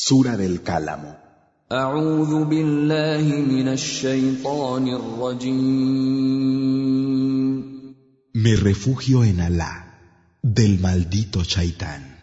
Sura del Cálamo. Me refugio en Alá del maldito Chaitán.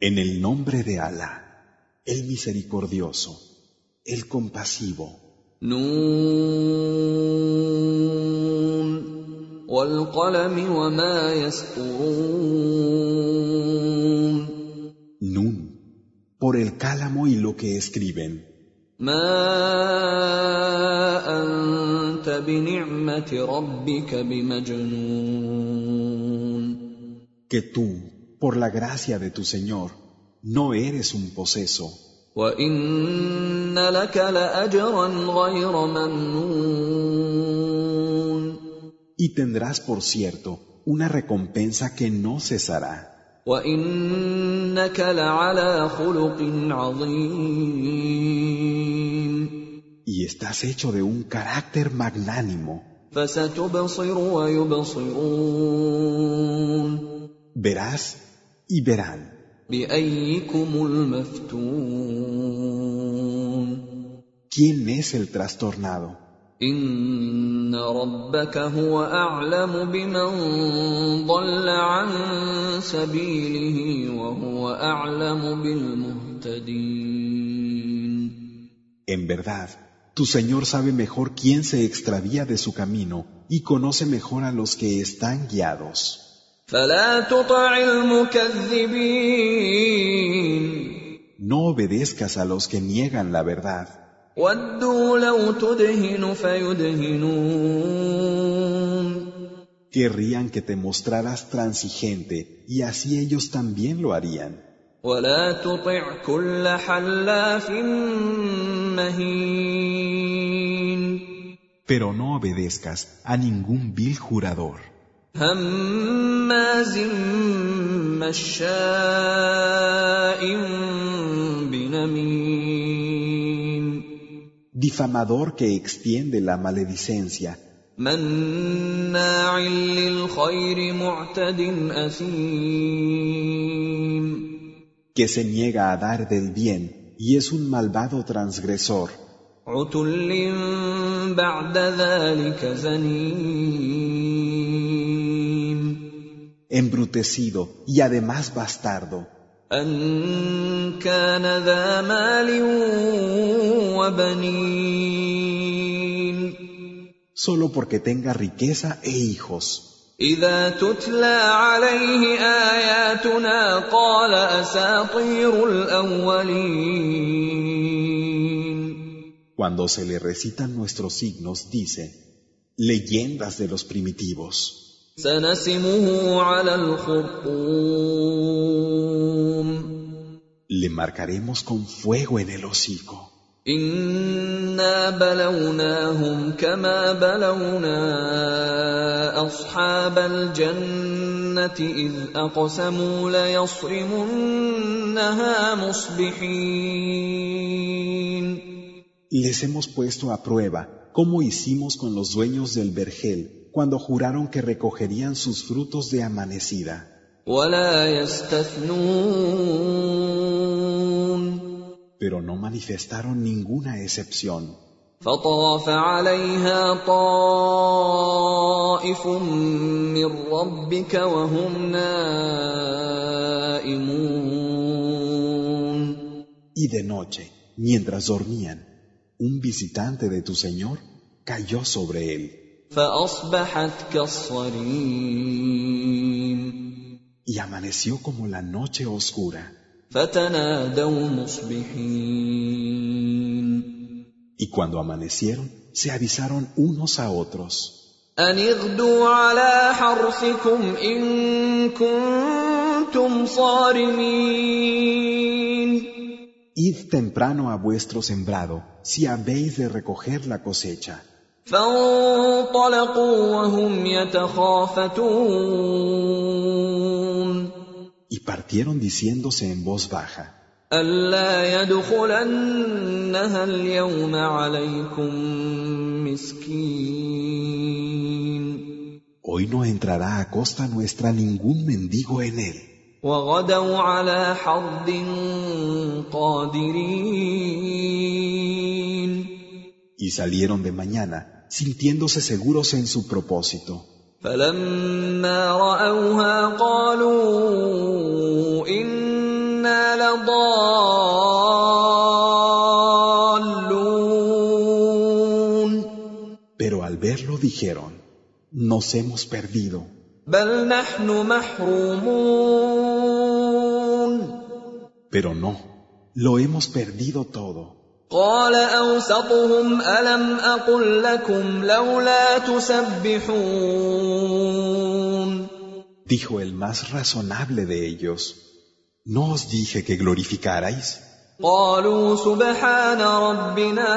En el nombre de Alá, el misericordioso, el compasivo. والقلم وما يسطرون Nun, por el cálamo y lo que escriben. ما أنت بنعمة ربك بمجنون Que tú, por la gracia de tu Señor, no eres un poseso, وإن لك لأجرا غير ممنون y tendrás por cierto una recompensa que no cesará. Y estás hecho de un carácter magnánimo. Verás y verán. ¿Quién es el trastornado? إن ربك هو أعلم بمن ضل عن سبيله وهو أعلم بالمهتدين En verdad, tu Señor sabe mejor quién se extravía de su camino y conoce mejor a los que están guiados. فلا تطع المكذبين No obedezcas a los que niegan la verdad. Querrían que te mostraras transigente y así ellos también lo harían. Pero no obedezcas a ningún vil jurador difamador que extiende la maledicencia. que se niega a dar del bien y es un malvado transgresor. embrutecido y además bastardo. أن كان ذا مال وبنين solo porque tenga riqueza e hijos. إذا تتلى عليه آياتنا قال أساطير الأولين Cuando se le recitan nuestros signos, dice, leyendas de los primitivos. سنسمه على الخرطوم Le marcaremos con fuego en el hocico. إنا بلوناهم كما بلونا أصحاب الجنة إذ أقسموا ليصرمنها مصبحين Les hemos puesto a prueba cómo hicimos con los dueños del vergel cuando juraron que recogerían sus frutos de amanecida. ولا يستثنون Pero no manifestaron ninguna excepción. فطاف عليها طائف من ربك وهم نائمون Y de noche, mientras dormían, un visitante de tu Señor cayó sobre él فاصبحت كالصريم y amaneció como la noche oscura. Y cuando amanecieron, se avisaron unos a otros. Id temprano a vuestro sembrado, si habéis de recoger la cosecha. فانطلقوا وهم يتخافتون Y partieron diciéndose en voz baja, ألا يدخلنها اليوم عليكم مسكين Hoy no entrará a costa nuestra ningún mendigo en él. وغدوا على حرد قادرين Y salieron de mañana, sintiéndose seguros en su propósito. فلما راوها قالوا انا لضالون Pero al verlo dijeron, nos hemos perdido. بل نحن محرومون Pero no, lo hemos perdido todo. قال اوسطهم الم اقل لكم لولا تسبحون Dijo el más razonable de ellos, ¿no os dije que glorificarais? قالوا سبحان ربنا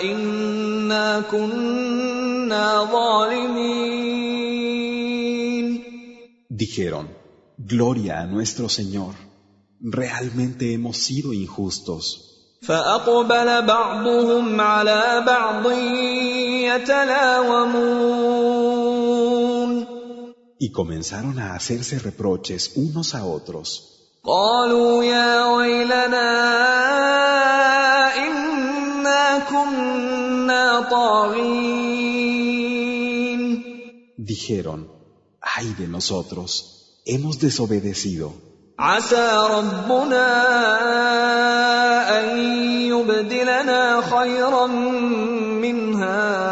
انا كنا ظالمين Dijeron, Gloria a nuestro Señor, realmente hemos sido injustos. فاقبل بعضهم على بعض يتلاومون Y comenzaron a hacerse reproches unos a otros. قالوا يا ويلنا انا كنا طاغين Dijeron, ay de nosotros, hemos desobedecido. عسى ربنا ان يبدلنا خيرا منها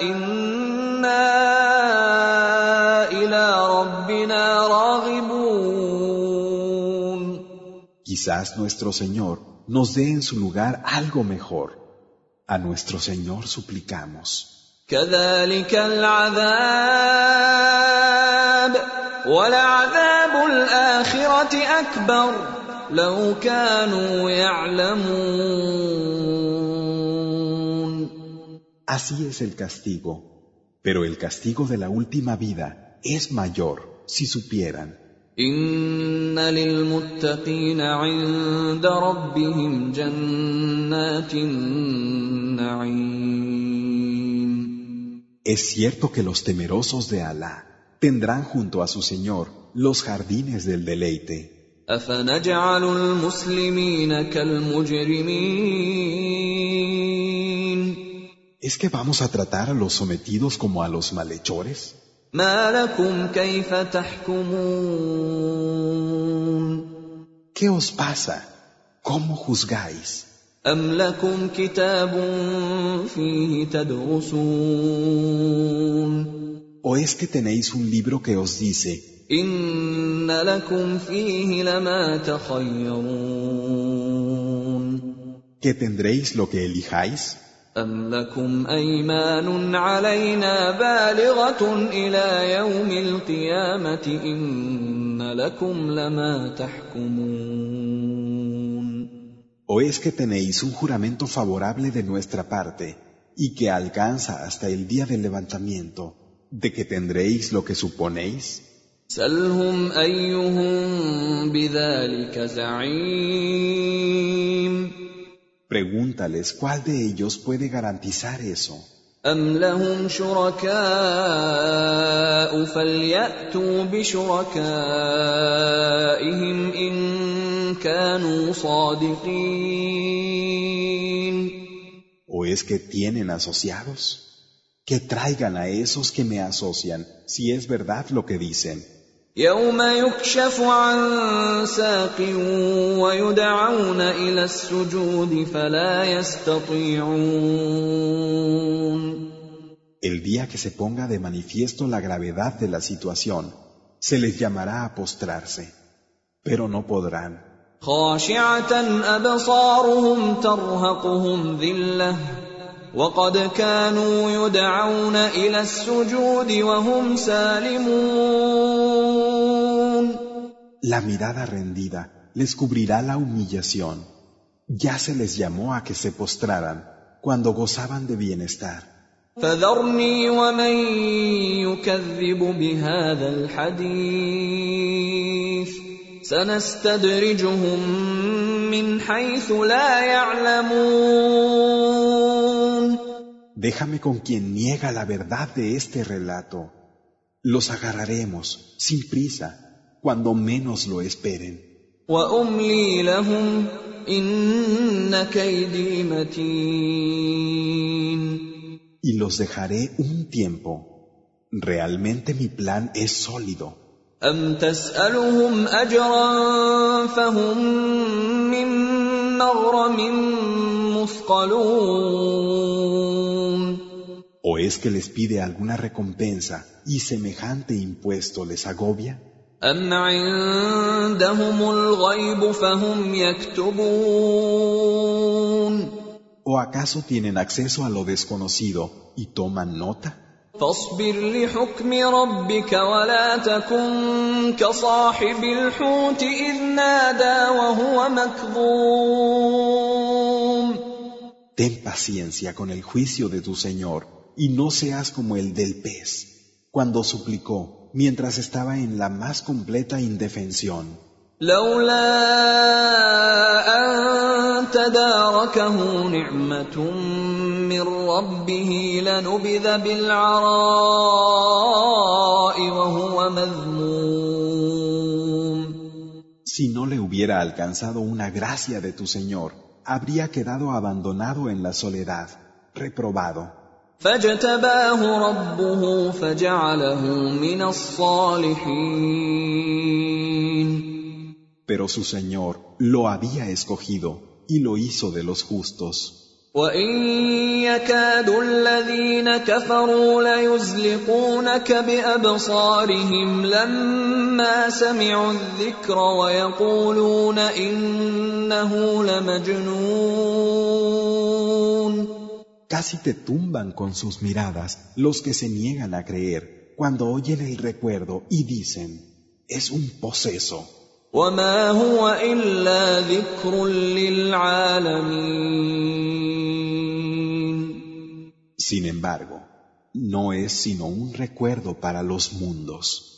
انا الى ربنا راغبون Quizás nuestro Señor nos dé en su lugar algo mejor. A nuestro Señor suplicamos. كذلك العذاب ولعذاب الاخره اكبر لو كانوا يعلمون Así es el castigo, pero el castigo de la última vida es mayor si supieran. ان للمتقين عند ربهم جنات النعيم Es cierto que los temerosos de Alá tendrán junto a su Señor los jardines del deleite. افنجعل المسلمين كالمجرمين ¿Es que vamos a tratar a los sometidos como a los malhechores? ما لكم كيف تحكمون ¿Qué os pasa? ¿Cómo juzgáis? ام لكم كتاب فيه تدرسون ¿O es que tenéis un libro que os dice, ان لكم فيه لما تخيرون que tendréis lo que elijáis? ام لكم ايمان علينا بالغه الى يوم القيامه ان لكم لما تحكمون ¿O es que tenéis un juramento favorable de nuestra parte y que alcanza hasta el día del levantamiento, de que tendréis lo que suponéis? سلهم ايهم بذلك زعيم Pregúntales cuál de ellos puede garantizar eso. ام لهم شركاء فلياتوا بشركائهم ان كانوا صادقين ¿O es que tienen asociados? Que traigan a esos que me asocian, si es verdad lo que dicen. يوم يكشف عن ساق ويدعون الى السجود فلا يستطيعون El día que se ponga de manifiesto la gravedad de la situación, se les llamará a postrarse, pero no podrán. خاشعه ابصارهم ترهقهم ذله وقد كانوا يدعون الى السجود وهم سالمون La mirada rendida les cubrirá la humillación. Ya se les llamó a que se postraran cuando gozaban de bienestar. فذرني ومن يكذب بهذا الحديث سنستدرجهم من حيث لا يعلمون déjame con quien niega la verdad de este relato. Los agarraremos sin prisa cuando menos lo esperen. Y los dejaré un tiempo. Realmente mi plan es sólido. ¿O es que les pide alguna recompensa y semejante impuesto les agobia? ام عندهم الغيب فهم يكتبون ¿O acaso tienen acceso a lo desconocido y toman nota? فاصبر لحكم ربك ولا تكن كصاحب الحوت اذ نادى وهو مكظوم Ten paciencia con el juicio de tu Señor y no seas como el del pez, cuando suplicó mientras estaba en la más completa indefensión. Si no le hubiera alcanzado una gracia de tu Señor, habría quedado abandonado en la soledad, reprobado. فاجتباه ربه فجعله من الصالحين Pero su Señor lo había escogido y lo hizo de los justos. وان يكاد الذين كفروا ليزلقونك بابصارهم لما سمعوا الذكر ويقولون انه لمجنون Casi te tumban con sus miradas los que se niegan a creer cuando oyen el recuerdo y dicen, es un poseso. Sin embargo, no es sino un recuerdo para los mundos.